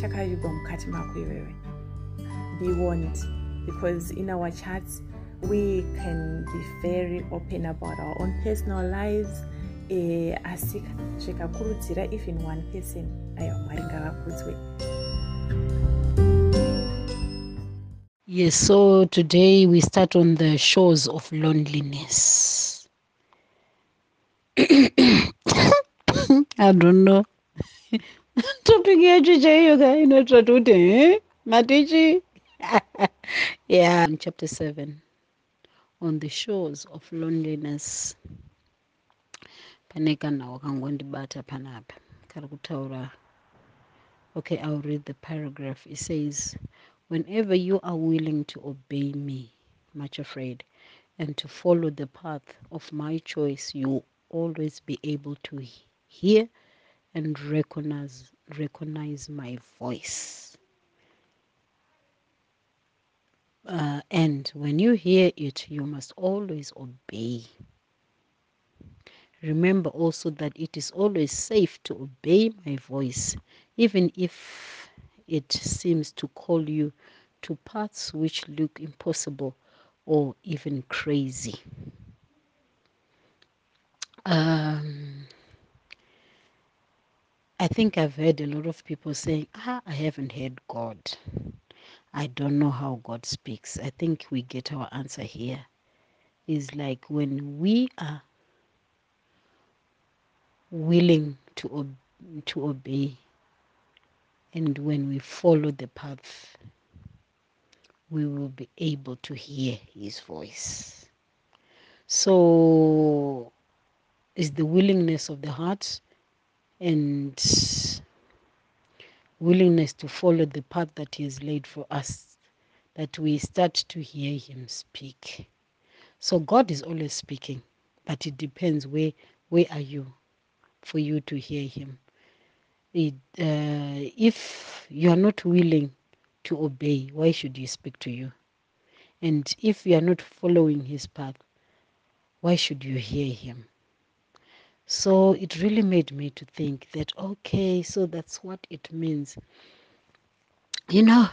chakavigwa mukati mako iwewe. Be warned, because in our chats we can be very open about our own personal lives eh, asi zvikakurudzira even one person aiwa mwari ngavakudzwe Yes, so today we start on the shores of loneliness. I don't know. Eh matichi. yeah, chapter 7 on the shores of loneliness. Pane kana wakangondibata panapa kari kutaura Okay, I'll read the paragraph. It says, Whenever you are willing to obey me, much afraid, and to follow the path of my choice, you will always be able to hear and recognize recognize my voice. Uh, and when you hear it, you must always obey. Remember also that it is always safe to obey my voice, even if it seems to call you to paths which look impossible or even crazy. Um, I think I've heard a lot of people saying, ah, I haven't heard God. I don't know how God speaks. I think we get our answer here. Is like when we are willing to ob- to obey and when we follow the path we will be able to hear his voice so is the willingness of the heart and willingness to follow the path that he has laid for us that we start to hear him speak. So god is always speaking but it depends where where are you for you to hear him. It, uh, if you are not willing to obey why should he speak to you? And if you are not following his path why should you hear him so it really made me to think that okay so that's what it means you know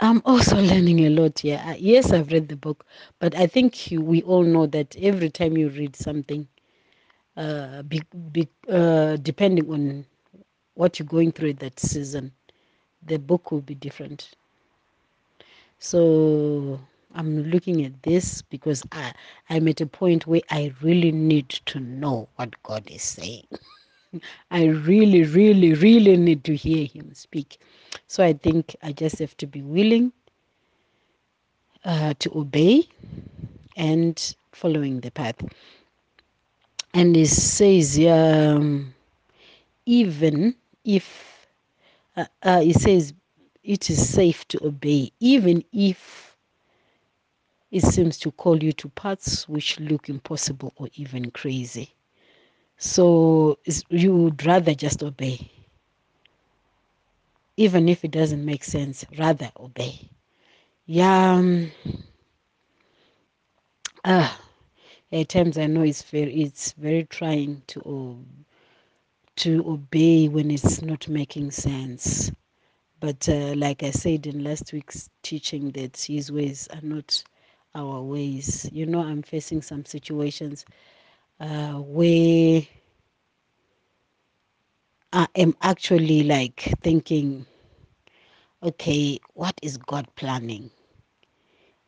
i'm also learning a lot here yes i've read the book but i think you, we all know that every time you read something uh, be, be, uh, depending on what you're going through at that season, the book will be different. So I'm looking at this because I, I'm at a point where I really need to know what God is saying. I really, really, really need to hear Him speak. So I think I just have to be willing uh, to obey and following the path. And it says, um, even if uh, uh, says it is safe to obey, even if it seems to call you to paths which look impossible or even crazy. So you would rather just obey, even if it doesn't make sense, rather obey. Yeah. um, ah, at times I know it's very it's very trying to o- to obey when it's not making sense. But uh, like I said in last week's teaching, that His ways are not our ways. You know, I'm facing some situations uh, where I am actually like thinking, okay, what is God planning?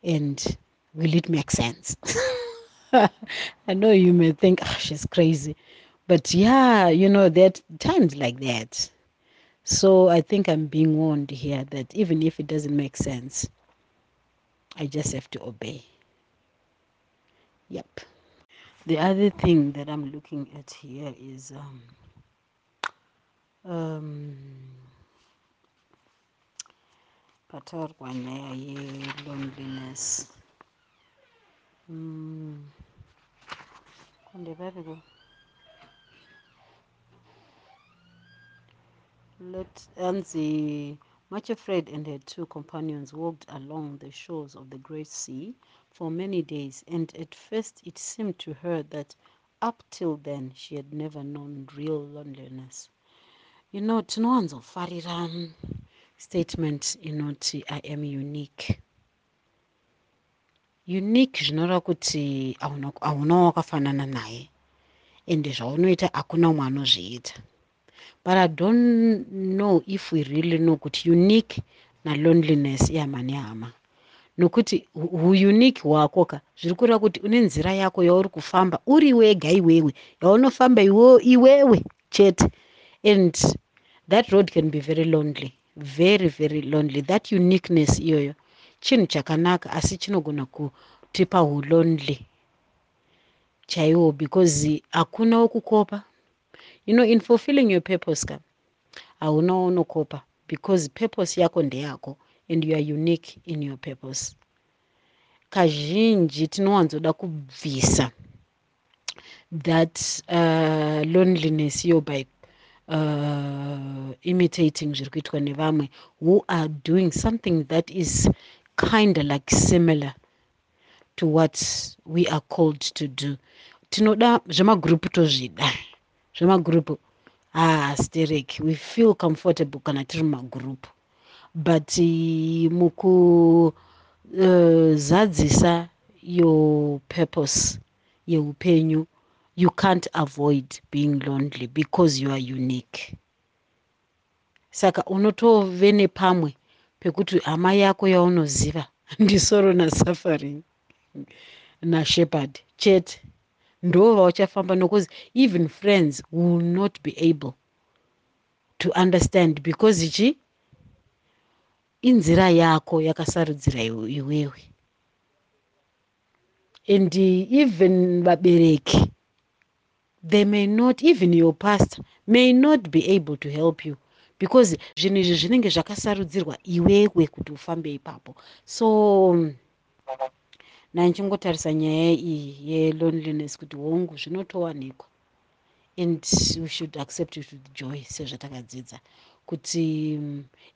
And will it make sense? I know you may think, oh, she's crazy. But yeah, you know, there are times like that. So I think I'm being warned here that even if it doesn't make sense, I just have to obey. Yep. The other thing that I'm looking at here is um, um, kunde variko let anzi much afraid and her two companions walked along the shores of the great sea for many days and at first it seemed to her that up till then she had never known real loneliness. You know tinowanzofarira statement inoti i am unique. Unique zvinoreva kuti hauna wakafanana naye ende zvaunoita hakuna umwe anozviita but i don't know if we really know kuti unique naloneliness ihama nehama nokuti uunique hwako ka. Zviri kureva kuti une nzira yako yauri kufamba uri wega iwewe. Yaunofamba iwewe chete. And that road can be very lonely. Very very lonely. That uniqueness iyoyo chinhu chakanaka asi chinogona kutipa ulonely chaiwo because hakuna wokukopa you know in fulfilling your purpose ka hauna waunokopa because purpose yako ndeyako and you are unique in your purpose. Kazhinji tinowanzoda kubvisa that uh, loneliness iyo by uh, imitating zviri kuitwa nevamwe who are doing something that is kind of like similar to what we are called to do. Tinoda zvemagurupu tozvida zvemagurupu ah sterek we feel comfortable kana tiri mumagurupu but uh, mukuzadzisa uh, your purpose yeupenyu you can't avoid being lonely because you are unique. Saka unotove nepamwe pekuti hama yako yaunoziva ndisoro nasuffering nashepherd chete ndo vauchafamba nokuti even friends will not be able to understand because ichi inzira yako yakasarudzira iwewe. And even vabereki they may not even your pastor may not be able to help you because zvinhu izvi zvinenge zvakasarudzirwa iwewe kuti ufambe ipapo. So nanchingotarisa nyaya iyi yeloneliness kuti hongu zvinotowanikwa. And we should accept it with joy sezvatakadzidza. Kuti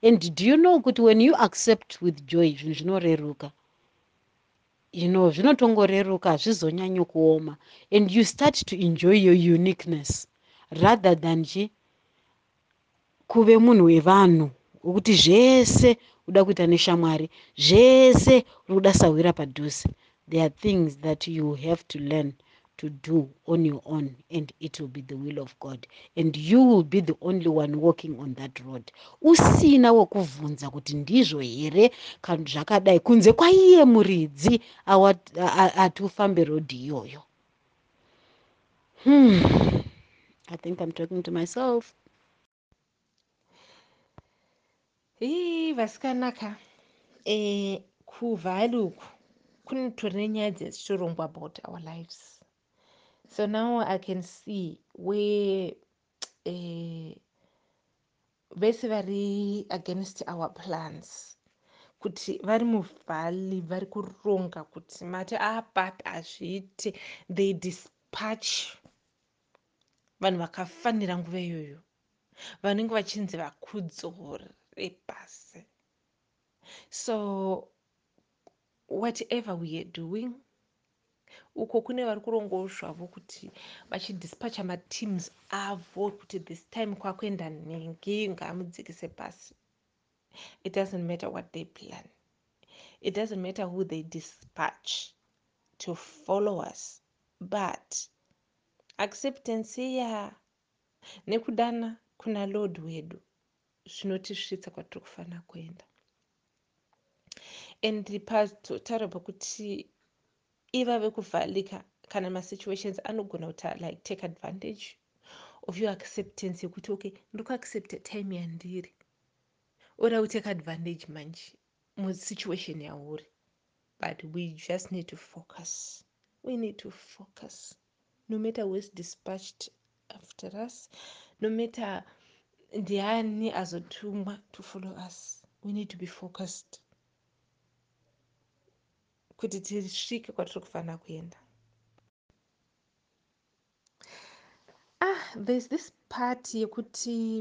and do you know kuti when you accept with joy zvinhu zvinoreruka? You know zvinotongoreruka hazvizonyanyo kuoma and you start to enjoy your uniqueness rather than chi kuve munhu wevanhu wekuti zvese uda kuita neshamwari zvese uri kuda sawira padhuze. There are things that you have to learn to do on your own and it will be the will of god. And you will be the only one walking on that road. Usina wokubvunza kuti ndizvo here kana zvakadai. Kunze kwaiye muridzi ati ufambe rodhi iyoyo. Hmm. i think i'm talking to myself hii vasikanaka e, kuvhaluku kunotori nenyaya dzetichirongwa about our lives. So now i can see where uh, vese vari against our plans. Kuti vari muvhali vari kuronga kuti mati apat hazviite they dispatch vanhu vakafanira nguva iyoyo. Vanenge vachinzi vakudzo repasi so whatever we are doing uko kune vari kurongawo zvavo kuti vachidispacha mateams avo kuti this time kwakuenda nhengi ngaamudzikise pasi. It doesn't matter what they plan. It doesn't matter who they dispatch to follow us but acceptance iya nekudana kuna lord wedu zvinotisvitsa kwatiri kufanira kuenda. And pataura pakuti iva vekuvhalika kana masituations anogona kuti like take advantage of your acceptance yekuti okay ndiri kuaccepta time yandiri. Oda kutake advantage manje musituation yauri. But we just need to focus. We need to focus. No matter who is dispatched after us no matter ndiani azotumwa to follow us? We need to be focused. Kuti tisvike kwatiri kufanira kuenda. Ah there's this part yekuti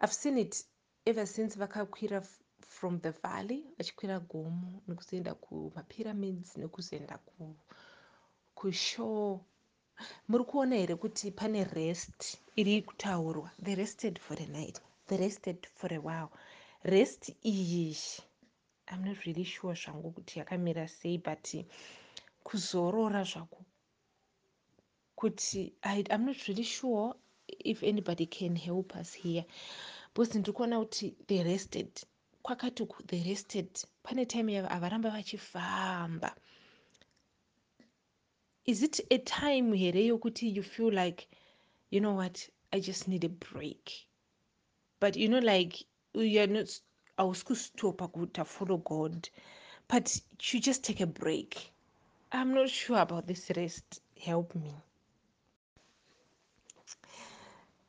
i've seen it ever since vakakwira from the valley vachikwira gomo nekuzoenda kumapyramids nekuzoenda kushore muri kuona here kuti pane rest iri kutaurwa the rested for a night the rested for a while. Rest iyi i'm not really sure zvangu kuti yakamira sei but kuzorora zvako kuti i'm not really sure if anybody can help us here. Because ndiri kuona kuti the rested kwakati the rested pane time havaramba vachifamba. Is it a time here yokuti you feel like you know what? I just need a break. But you know like youare not hausi kustopa kuta follow god but you just take a break. I'm not sure about this rest. Help me.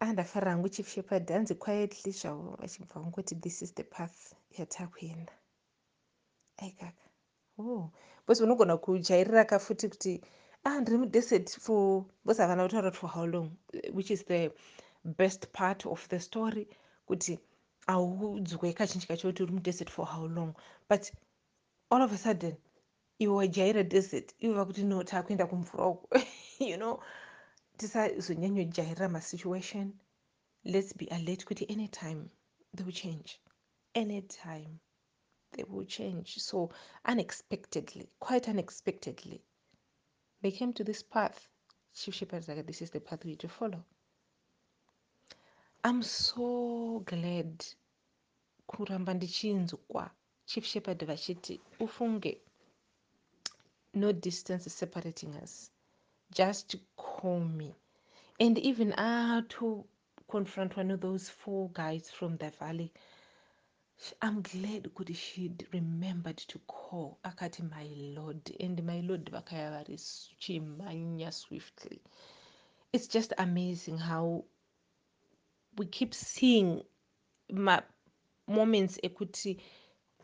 Andafarira hangu chief shepard hanzi quietly zvavo vachibva vangoti this is the path yatakuenda aikaka oh bcause unogona kujairira ka futi kuti ah ndiri mudesert for bcause havana kutaura for how long? Which is the best part of the story? Kuti audzwe kazhinji kacho kuti uri mudesert for how long? But all of a sudden iwe wajaira desert iwe vakuti no taakuenda kumvura uko you know? Tisazonyanyojairira masituation let's be alert kuti anytime they will change. Anytime they will change. So unexpectedly quite unexpectedly they came to this path. Chief shepherd like this is the path we need to follow. I'm so glad. Kuramba ndichinzwa chief shepherd vachiti ufunge no distance separating us. Just call me and even ato confront one of those four guys from the valley i'm glad kuti she'd remembered to call akati my lord and my lord vakaya vari chimhanya swiftly. It's just amazing how we keep seeing my moments ekuti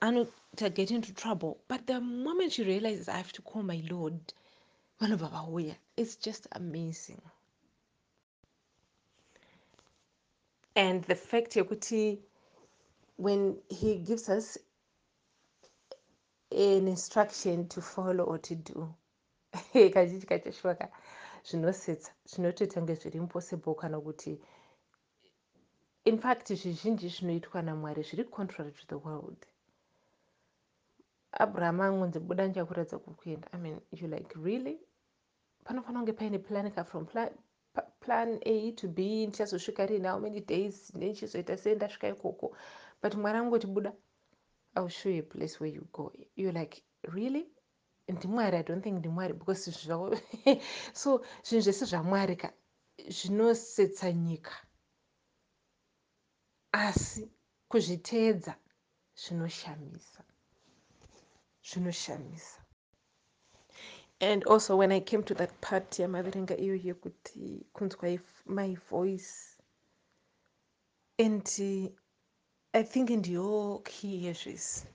anota get into trouble but the moment she realizes i have to call my lord vauya it's just amazing. And the fact yekuti when he gives us an instruction to follow or to do. Kazhinji kachoshoka zvinosetsa zvinotoita kunge zviri impossible kana kuti in fact zvizhinji zvinoitwa namwari zviri contrary to the world. Abraham angonzi buda ndichakuratidza kukuenda i mean you like really? Panofanira kunge paine planica from plan, plan a to b ndichazosvika rini how many days nenichizoita sei ndasvika ikoko but mwari angoti buda ill show you place where you go. You're like really? Ndimwari i don't think ndimwari because zvavo so zvinhu zvese zvamwari ka zvinosetsa nyika. Asi kuzviteedza zvinoshamisa zvinoshamisa and also when i came to that part yamaverenga iyo yekuti kunzwa my voice and i think ndiyo key yezvisi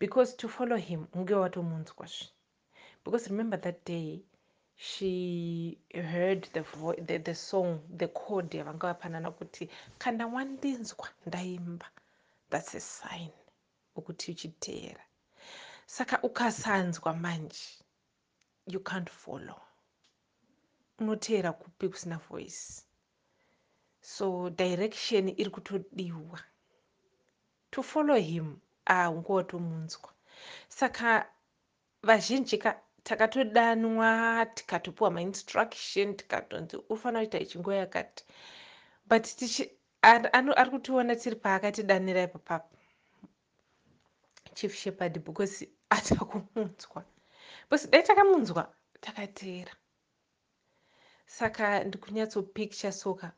because to follow him unge watomunzwazve because remember that day she heard the, the, the song the code yavanga vapanana kuti kana wandinzwa ndaimba. Thats a sign wekuti uchiteera saka ukasanzwa manje you can't follow. Unoteera kupi kusina voice. So direction iri kutodiwa to follow him aunga watomunzwa saka vazhinji ka takatodanwa tikatopiwa mainstruction tikatonzi ufanira kuita ichinguva yakati. But ari kutiona tiri paakatidanira ipapapo chief shepherd because atava kumunzwa because dai takamunzwa takateera saka ndikunyatsopiktya soka.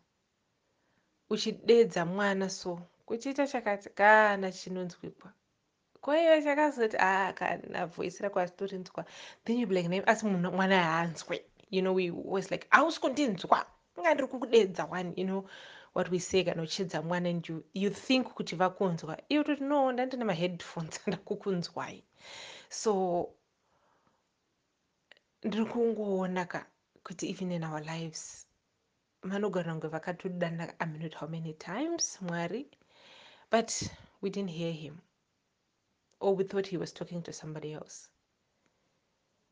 Uchidedza mwana so kuchiita chakati kana chinonzwikwa. Kwaiva chakazoti a ah, kana voisi rako asitorinzwa then you like name asi mwana haanzwe you know we was like hausi kundinzwa inga ndiri kukudedza one you know what we say kana uchidza mwana and you, you think kuti vakunzwa. Iwe toti no ndandine maheadphones ndakukunzwai. So ndiri kungoona ka kuti even in our lives vanogona kunge vakatodana aminute how many times mwari but we didn't hear him. Or we thought he was talking to somebody else.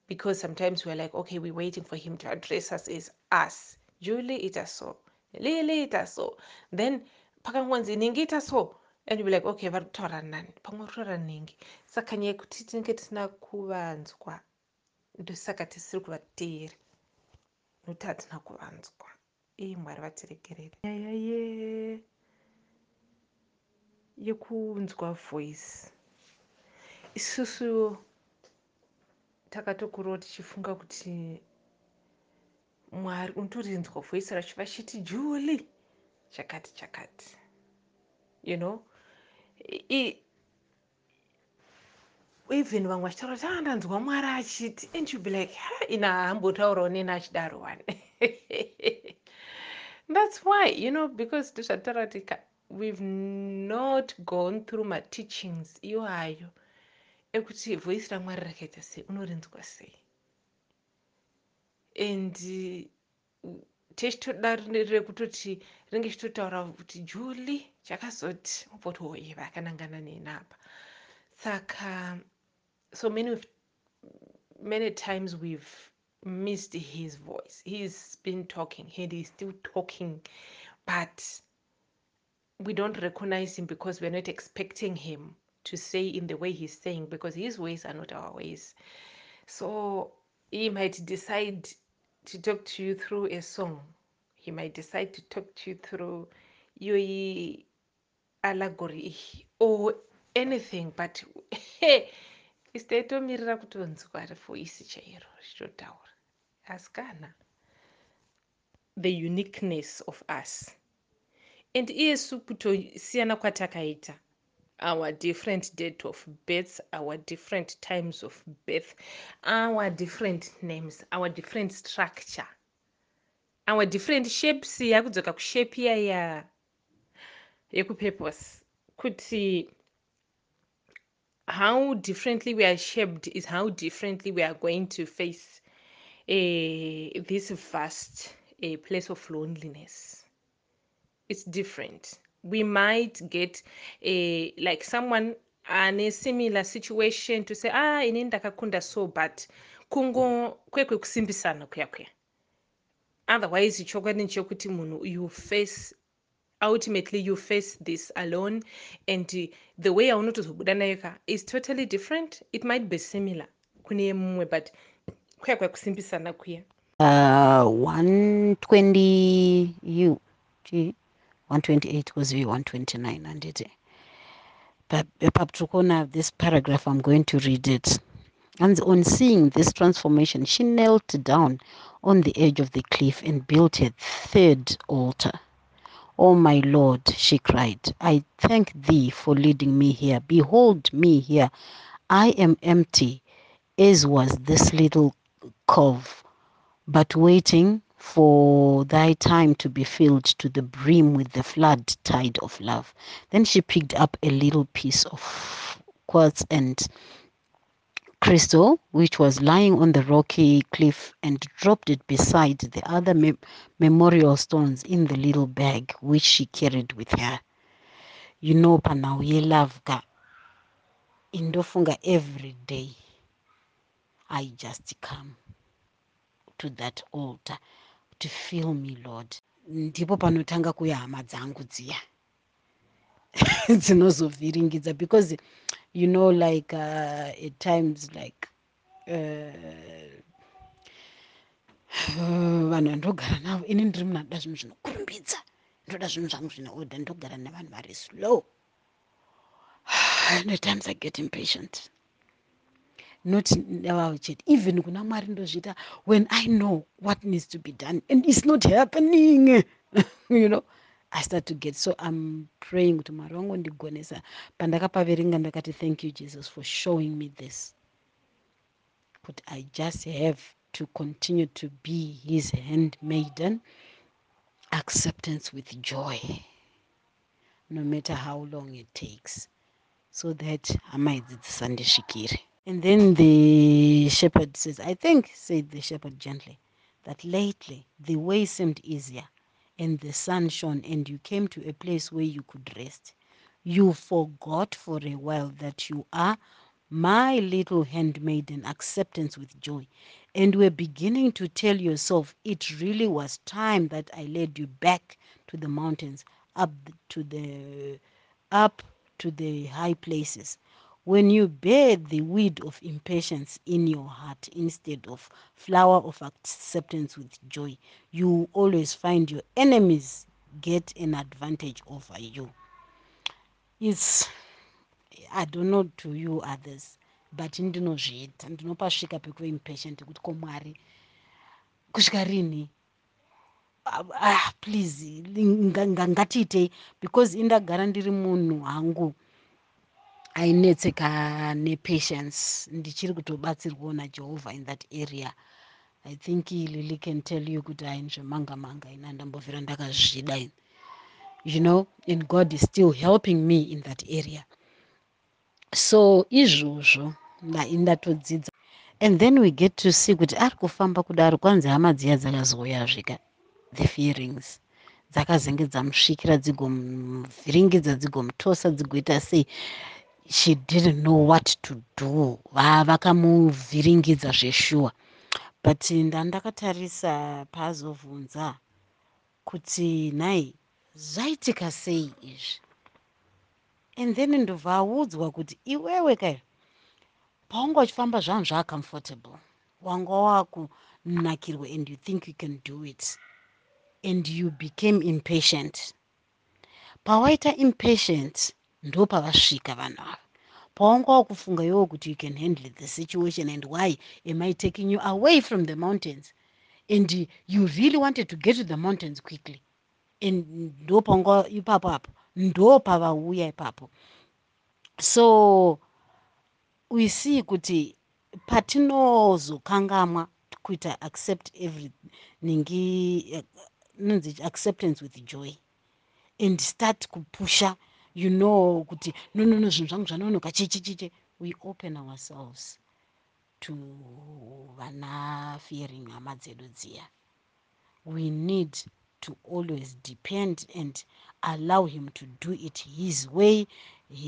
Because sometimes we're like okay we're waiting for him to address us as us. Julie ita so lili ita so then pakangonzi ningi so and be like okay vari kutaura nani? Kutaura ningi. Saka nyaya yekuti tinenge tisina kuvanzwa ndosaka tisiri kuvateeri nokuti hatina kuvanzwa ii mwari vatiregerere nyaya ye yekunzwa voice. Isusu takatokurawo tichifunga kuti mwari unotorinzwa voice racho vachiti juli chakati chakati. You know? Even vamwe vachitaura kuti a ndanzwa mwari achiti and you be like ha ina hambotaurawo neni achidaro one that's why you know because ndozvatitaura kuti we've not gone through mateachings iwayo ekuti voisi ramwari rakaita sei unorinzwa sei and techitoda rekutoti ringe chitotaura kuti juli chakazoti mupoti woiva akanangana nenapa saka so many many times we've missed his voice. He's been talking and he's still talking but we don't recognize him because we're not expecting him to say in the way he's saying because his ways are not our ways. So he might decide to talk to you through a song. He might decide to talk to you through your allegory or anything but isi taitomirira kutonzwa voisi chairo zvichotaura asi kana the uniqueness of us and iyesu kutosiyana kwatakaita. Our different date of birth our different times of birth our different names our different structure our different shapes. Yakudzoka kushape iyaya yekupurpose kuti how differently we are shaped is how differently we are going to face uh, this vast uh, place of loneliness it's different. We might get a like someone ane similar situation to say ah ini ndakakunda so but kungo kwekwekusimbisana kuya kuya otherwise chokwadi ndechokuti munhu you face ultimately you face this alone and the way yaunotozobuda nayo ka is totally different. It might be similar kune mumwe but kuya kwekusimbisana kuya uh, 120 u gee 128 was v 129 anditi but tiri this paragraph i'm going to read it. And on seeing this transformation she knelt down on the edge of the cliff and built a third altar. Oh my lord she cried i thank thee for leading me here. Behold me here. I am empty as was this little cove but waiting for thy time to be filled to the brim with the flood tide of love. Then she picked up a little piece of quartz and crystal, which was lying on the rocky cliff, and dropped it beside the other me memorial stones in the little bag which she carried with her. You know, panauye love ka indofunga every day. I just come to that altar to fill me lord. Ndipo panotanga kuya hama dzangu dziya dzinozovhiringidza because you know like uh, at times like uh, vanhu vandogara navo ini ndiri munhu anoda zvinhu zvinokurumbidza ndoda zvinhu zvangu zvine order ndogara nevanhu vari slow. And at times i get impatient not nevawo chete. Even kuna mwari ndozviita when i know what needs to be done and it's not happening you know i start to get so i'm praying kuti mwari wangu ndigonesa pandakapaverenga ndakati thank you jesus for showing me this. But i just have to continue to be his hand maiden acceptance with joy no matter how long it takes so that hama idzi dzisandisvikire and then the shepherd says i think said the shepherd gently that lately the way seemed easier and the sun shone and you came to a place where you could rest. You forgot for a while that you are my little handmaiden acceptance with joy and were beginning to tell yourself it really was time that i led you back to the mountains up to the up to the high places when you bear the weed of impatience in your heart instead of flower of acceptance with joy you always find your enemies get an advantage over you. It's i don't know to you others but ndinozviita ndinopasvika pekuva impatient kuti ko mwari kusvika rini? Ah, please ngatiitei because indagara ndiri munhu hangu ainetseka nepatience ndichiri kutobatsirwawo najehovha in that area. I think lily can tell you kuti haini zvemanga manga ina ndambovhira ndakazvida ini you know and god is still helping me in that area. So izvozvo ndatodzidza and then we get to see kuti ari kufamba kudaro kwanzi hama dziya dzakazouya the fearings dzakazenge dzamusvikira dzigomuvhiringidza dzigomutosa dzigoita sei she didn't know what to do. Vakamuvhiringidza zveshuwa but ndandakatarisa paazovhunza kuti nhai zvaitika sei izvi? And then ndobva audzwa kuti iwewe kai paunga uchifamba zvanhu zvaacomfortable wanga wakunakirwa and you think you can do it and you became impatient. Pawaita impatient ndo pavasvika vanhu ava. Paunga wakufunga iwo kuti you can handle the situation and why am i taking you away from the mountains? And you really wanted to get to the mountains quickly. And ndo paunga ipapo apo ndo pavauya ipapo. So we see kuti patinozokangamwa kuita accept everything nonzi acceptance with joy. And start kupusha you know kuti no no no zvinhu zvangu zvanonoka. Chichichiche we open ourselves to vana fearing hama dzedu dziya. We need to always depend and allow him to do it his way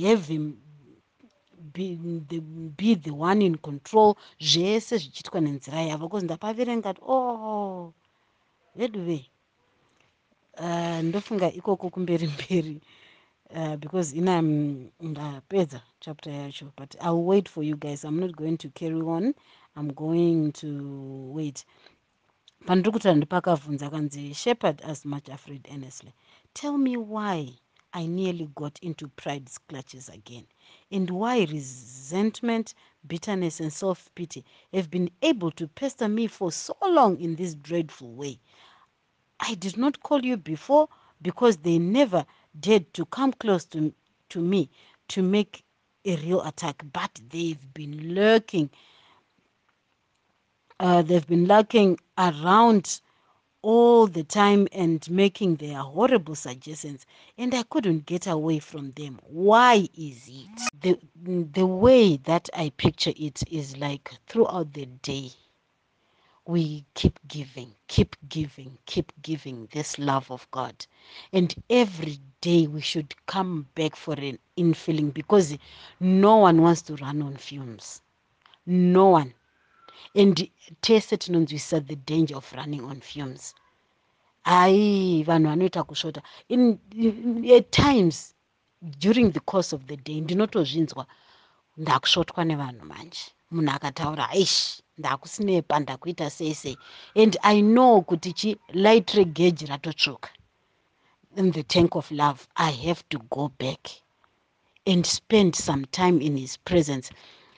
have him be the, be the one in control. Zvese zvichiitwa nenzira yavo bcause ndapaverengati oh veduve uh, ndofunga ikoko kumberi mberi uh, because ina ndapedza chapter yacho but iwill wait for you guys. I'm not going to carry on. I'm going to wait. Pandiri kutaura ndipakavhunza kanzi shepherd as much afraid earnestly tell me why i nearly got into pride's clutches again and why resentment bitterness and self pity have been able to pester me for so long in this dreadful way. I did not call you before because they never dared to come close to, to me to make a real attack but they've been lurking uh, they've been lurking around all the time and making their horrible suggestions and i couldn't get away from them. Why is it? The the way that i picture it is like throughout the day we keep giving keep giving keep giving this love of god. And every day we should come back for an infilling because no one wants to run on fumes. No one. And tese tinonzwisisa the danger of running on fumes. Hai vanhu vanoita kusvota at times during the course of the day ndinotozvinzwa ndakusvotwa nevanhu manje. Munhu akataura aish ndakusinepa ndakuita sei sei and i know kuti chi light regage ratotsvuka. In the tank of love i have to go back and spend some time in his presence.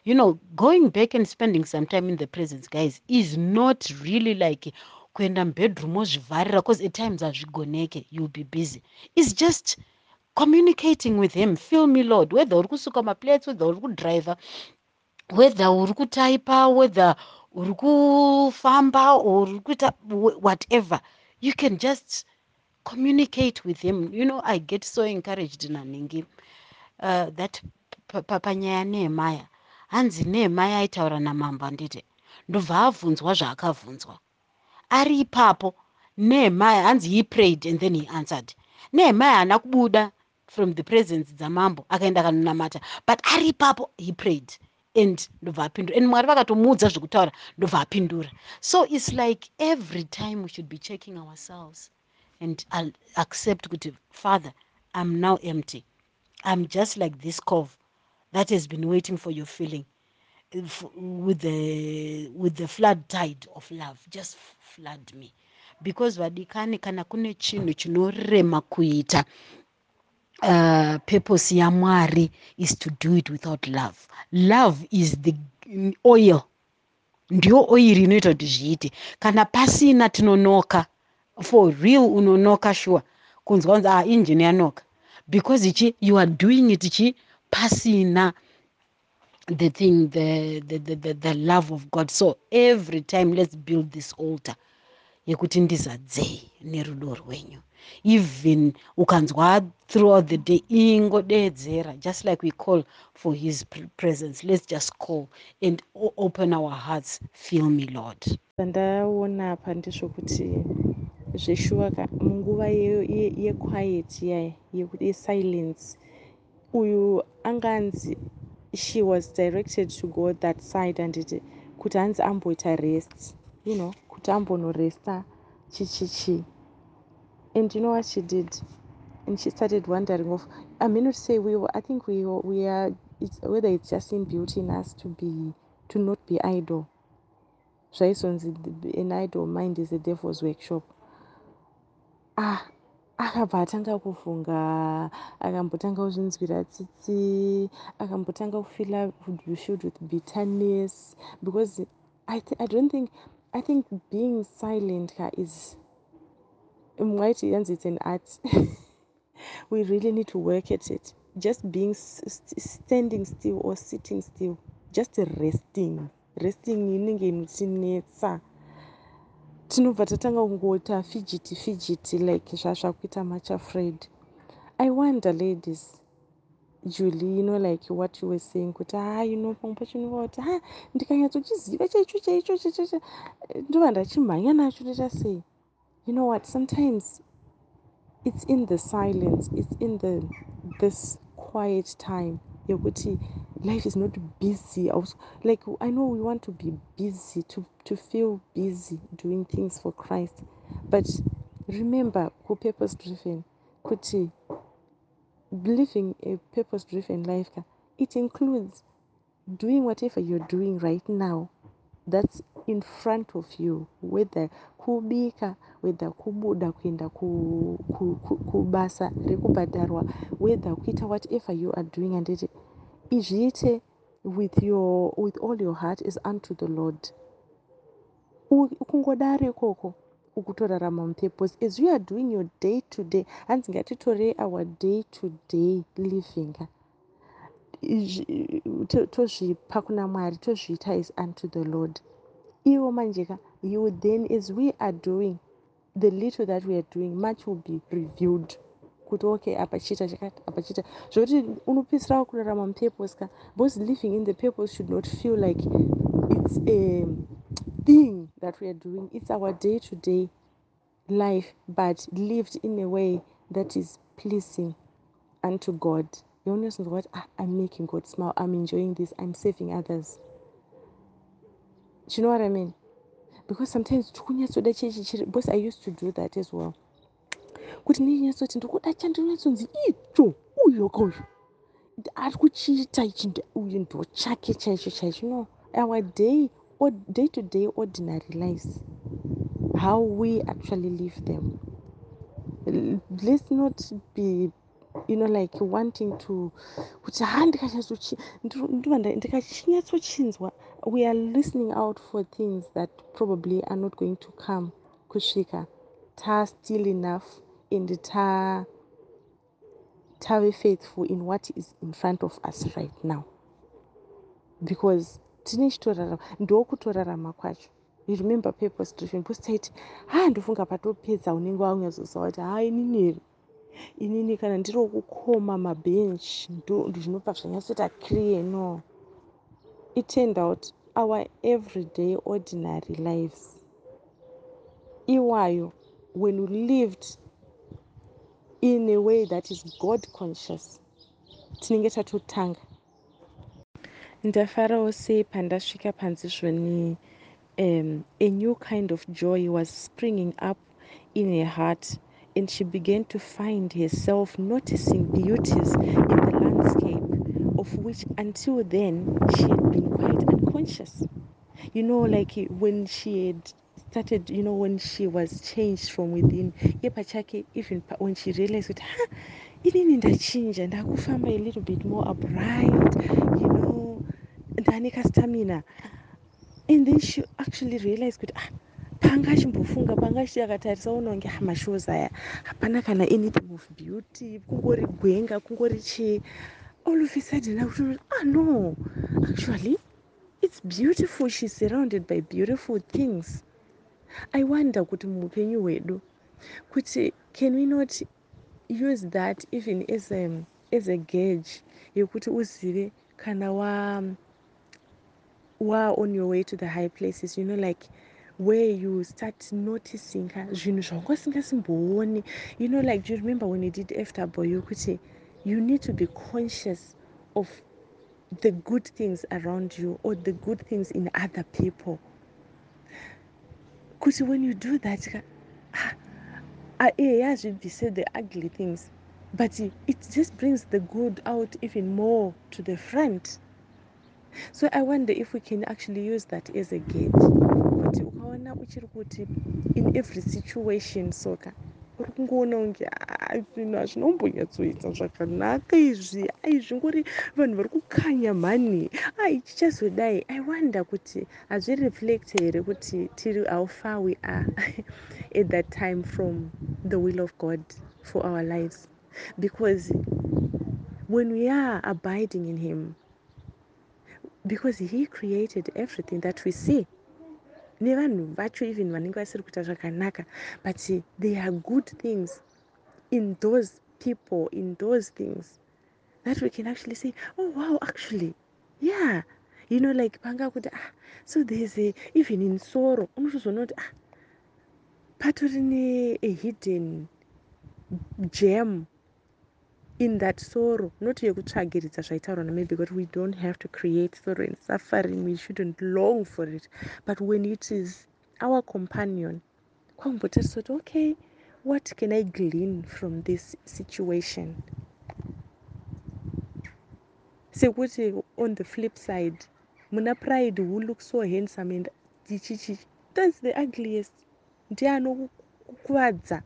You know going back and spending some time in the presence guys is not really like kuenda mubedroom ozvivharira because at times hazvigoneke youll be busy. Is just communicating with him. Feel me lord whether uri kusuka maplates whether uri kudriver whether uri kutaipa whether uri kufamba or uri kuita whatever. You can just communicate with him. You know i get so encouraged naningi uh, that panyaya nehemaya hanzi nehemaya aitaura namambo anditi ndobva abvunzwa zvaakabvunzwa ari ipapo nehemaya hanzi he prayed and then he answered. Nehemaya haana kubuda from the presence dzamambo akaenda akanonamata but ari ipapo he prayed and ndobva apindura and mwari vakatomuudza zvekutaura ndobva apindura so its like every time we should be checking ourselves and I'll accept kuti father i'm now empty. I'm just like this cove that has been waiting for your feeling with the, with the flood tide of love. Just flood me. Because vadikani kana kune chinhu chinorema kuita uh, purpose yamwari is to do it without love. Love is the oil. Ndio oiri inoita kuti zviite. Kana pasina tinonoka for real unonoka sure. Kunzwa kunzi ah injini yanoka. Because ichi you are doing it ichi pasina the thing the, the, the, the, the love of god. So every time let's build this altar yekuti ndizadzei nerudo rwenyu even ukanzwa throughout the day ingodeedzera just like we call for his presence. Let's just call and open our hearts. Feel me lord. Zvandaona pa ndezvokuti zveshuwa munguva yequiet yaya yesilence uyu anganzi she was directed to go that side anditi kuti hanzi amboita rest you know kuti ambonoresta chichichi and you know what she did? And she started wondering of i may not say we were, i think we we are it's, whether it's just in beauty in us to be to not be idle. Zvaizonzi an idle mind is a devil's workshop. Ah akabva atanga kuvhunga akambotanga kuzvinzwira tsitsi akambotanga kufila filled with bitterness? Because I, th i don't think i think being silent ka is mwaiti yanzi it's an art we really need to work at it. Just being standing still or sitting still. Just resting. Resting inenge inotinetsa tinobva tatanga kungoita fidgety fidgety like zvazvakuita much afraid. I wonder ladies julie you know like what you were saying kuti ha you know pamwe pacho unova kuti ha ndikanyatsochiziva chaicho chaicho chaicho ndova ndachimhanya nacho ndoita sei you know what? Sometimes it's in the silence it's in the this quiet time yekuti life is not busy. I was, like i know we want to be busy to, to feel busy doing things for christ but remember purpose driven kuti living a purpose driven life it includes doing whatever you're doing right now. That's in front of you whether kubika whether kubuda kuenda kubasa rekubhadharwa whether kuita whatever you are doing anditi izviite with your with all your heart is unto the lord. Kungodaro ikoko ukutorarama mupurpose as you are doing your day to day hanzi ngatitorei our day to day living tozvipa kuna mwari tozviita is unto the lord ivo manjeka you then as we are doing the little that we are doing much will be revealed kuti okay apa chiita chakati apa chiita zvokuti unopisira kurarama mupurpose ka because living in the purpose should not feel like it's a thing that we are doing. It's our day to day life but lived in a way that is pleasing unto god. Yaunozonzwa kuti ah, i'm making god smile. I'm enjoying this. I'm saving others you know what i mean because sometimes tikunyatsoda chechi chiri because i used to do that as well kuti ndinyatsoti ndikuda chandinyatsonzi icho uyo kauyo ari kuchiita ichi uyu ndo chake chaicho chaicho no our day day to day ordinary lives how we actually live them let's not be you know like wanting to kuti ha ndikanyatsochiva ndikachinyatsocinzwa we are listening out for things that probably are not going to come kusvika. Ta still enough and ta tave faithful in what is in front of us right now. Because tine chitorarama ndokutorarama kwacho. You remember purpose driven because taiti ha ndofunga patopedza unenge waunyazozwa kuti ha inini here? Inini kana ndiri wokukoma mabhenchi ndo zvinobva zvanyatsoita clear no it turned out our everyday ordinary lives. Iwayo when we lived in a way that is god conscious tinenge tatotanga. Ndafarawo sei pandasvika panzi zvoni um, a new kind of joy was springing up in her heart and she began to find herself noticing beauties in the landscape which until then she had been quite unconscious. You know like when she had started you know when she was changed from within. Even when she realized kuti ha inini ndachinja ndakufamba a little bit more upright you know ndane kastamina and then she actually realized kuti ah panga achimbofunga panga achiti akatarisa unonge mashows aya. Hapana kana anything of beauty kungori gwenga kungori chii all of a sudden akuti ah no. Actually it's beautiful. She's surrounded by beautiful things. I wonder kuti muupenyu hwedu kuti can we not use that even as a, as a gage yekuti uzive kana wa wa on your way to the high places you know like where you start noticing zvinhu zvanga usingasimbooni. You know like do you remember when you did fw kuti you need to be conscious of the good things around you or the good things in other people. Because when you do that ah, eya hazvibvise the ugly things but it just brings the good out even more to the front. So i wonder if we can actually use that as a kuti in every situation soka kungoona kunge zvinhu hazvinombonyatsoita zvakanaka izvi. Ai zvingori vanhu vari kukanya mhani. Ai chichazodai. I wonder kuti here kuti tiri how far we are at that time from the will of god for our lives. Because when we are abiding in him because he created everything that we see nevanhu vacho even vanenge vasiri kuita zvakanaka but there are good things. In those people in those things that we can actually say oh wow actually yeah. You know like panga kuti ah so there's a even in soro unotozoona kuti ah patori neahidden gem in that sorrow not yekutsvagiridza zvaitaurwa namaybe but we don't have to create sorrow and suffering. We shouldn't long for it. But when it is our companion kwambotarisa kuti okay what can i glean from this situation? Sekuti on the flip side muna pride who look so handsome and chichichi that's the ugliest. Ndianokukuvadza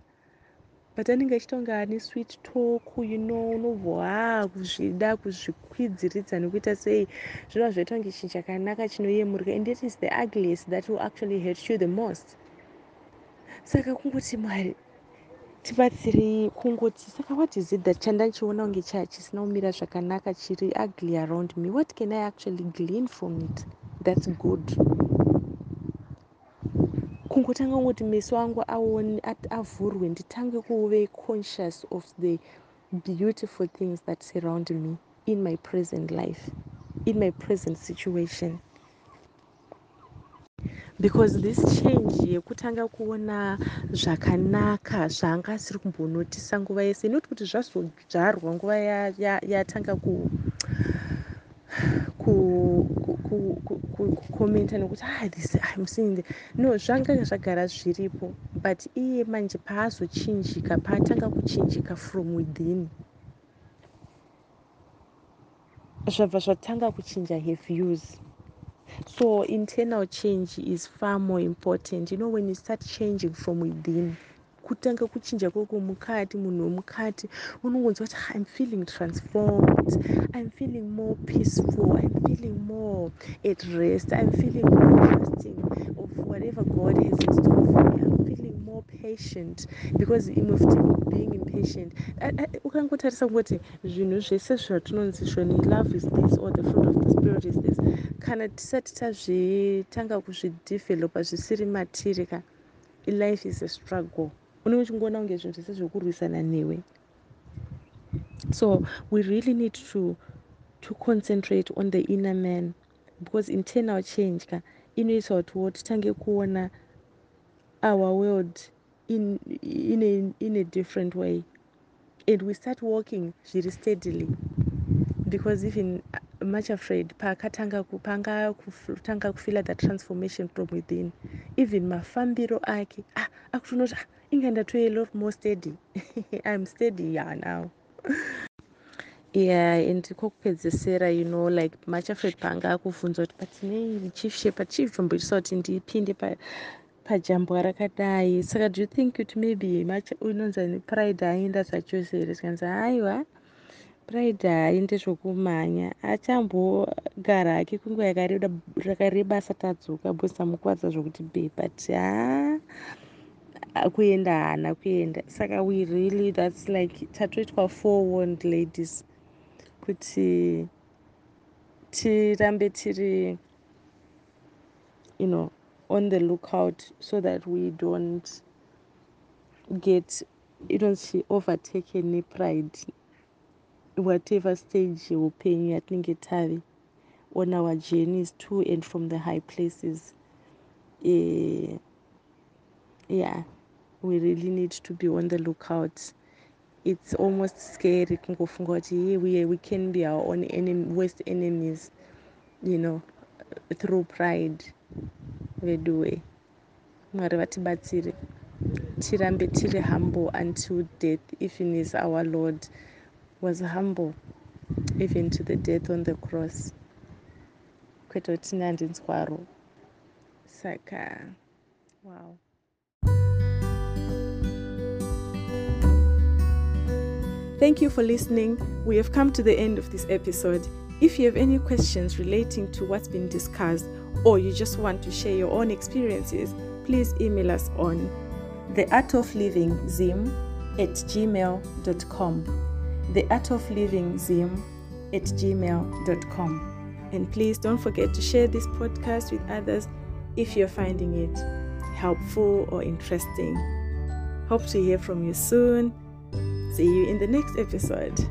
but anenge achiita kunge ane sweet talk you know unobva kuzvida kuzvikwidziridza nekuita sei. Zvinova zvaita kunge chinhu chakanaka chinoyemurika and it is the ugliest that will actually hurt you the most. Saka kungoti mwari tibatsirei kungoti saka what is it that chandachiona kunge chisina kumira zvakanaka chiri ugly around me? What can i actually glean from it that's good kungotanga kungoti meso angu avhurwe nditange kuve conscious of the beautiful things that surround me in my present life in my present situation. Because this change yekutanga kuona zvakanaka zvaanga asiri kumbonotisa nguva yese not kuti zvazodzvarwa nguva yatanga ku kukomenta nekuti ah this i'm seeing the no zvanga zvagara zviripo but iye manje paazochinjika paatanga kuchinjika from within. Zvabva zvatanga kuchinja her views. So internal change is far more important. You know when you start changing from within kutanga kuchinja kwoko mukati munhu wemukati unongonzwa kuti i'm feeling transformed. I'm feeling more peaceful. I'm feeling more at rest. I'm feeling more trusting of whatever god has in store for me. I'm feeling more patient because imwe futi being impatient. Ukangotarisa kungoti zvinhu zvese zvatinonziswa nelove is this or the fruit of the spirit is this. Kana tisati tazvitanga kuzvidevelopa zvisiri matiri ka life is a struggle unenge uchingoona kunge zvinhu zvese zvekurwisana newe. So we really need to to concentrate on the inner man because internal change ka inoita kutiwo titange kuona our world in, in, a, in a different way. And we start walking zviri steadily because even uh, much afraid pakatanga panga kutanga kufila the transformation from within. Even mafambiro ake ah, akutonoti ah, inga ndatoye lot more steady. I'm steady yeah now. Yeah and kwokupedzesera you know like much afraid panga akubvunza kuti but nei chief shepherd chief tomboitisa kuti ndipinde pajambo rakadai. Saka do you think kuti maybe unonzi pride aenda zvachose here? Tikanzi aiwa pride haainde zvokumhanya. Achambogara hake kwenguva yakareba asati adzoka bcause amukwadza zvokuti be but ha kuenda haana kuenda. Saka we really thats like tatoitwa forewarned ladies. Kuti tirambe tiri you know on the lookout so that we don't get inonzi overtaken nepride whatever stage yeupenyu yatinenge tave on our journeys to and from the high places. Uh, yeah we really need to be on the lookout. It's almost scary kungofunga kuti ye we, we can be our own enemy, worst enemies you know through pride. Veduwe mwari vatibatsire tirambe tiri humble until death even as our lord was humble even to the death on the cross. Kwete kuti tine handinzwaro saka wow Thank you for listening. We have come to the end of this episode. If you have any questions relating to what's been discussed, or you just want to share your own experiences, please email us on the art of living zim at gmail.com. The art of living zim at gmail.com. And please don't forget to share this podcast with others if you're finding it helpful or interesting. Hope to hear from you soon. See you in the next episode.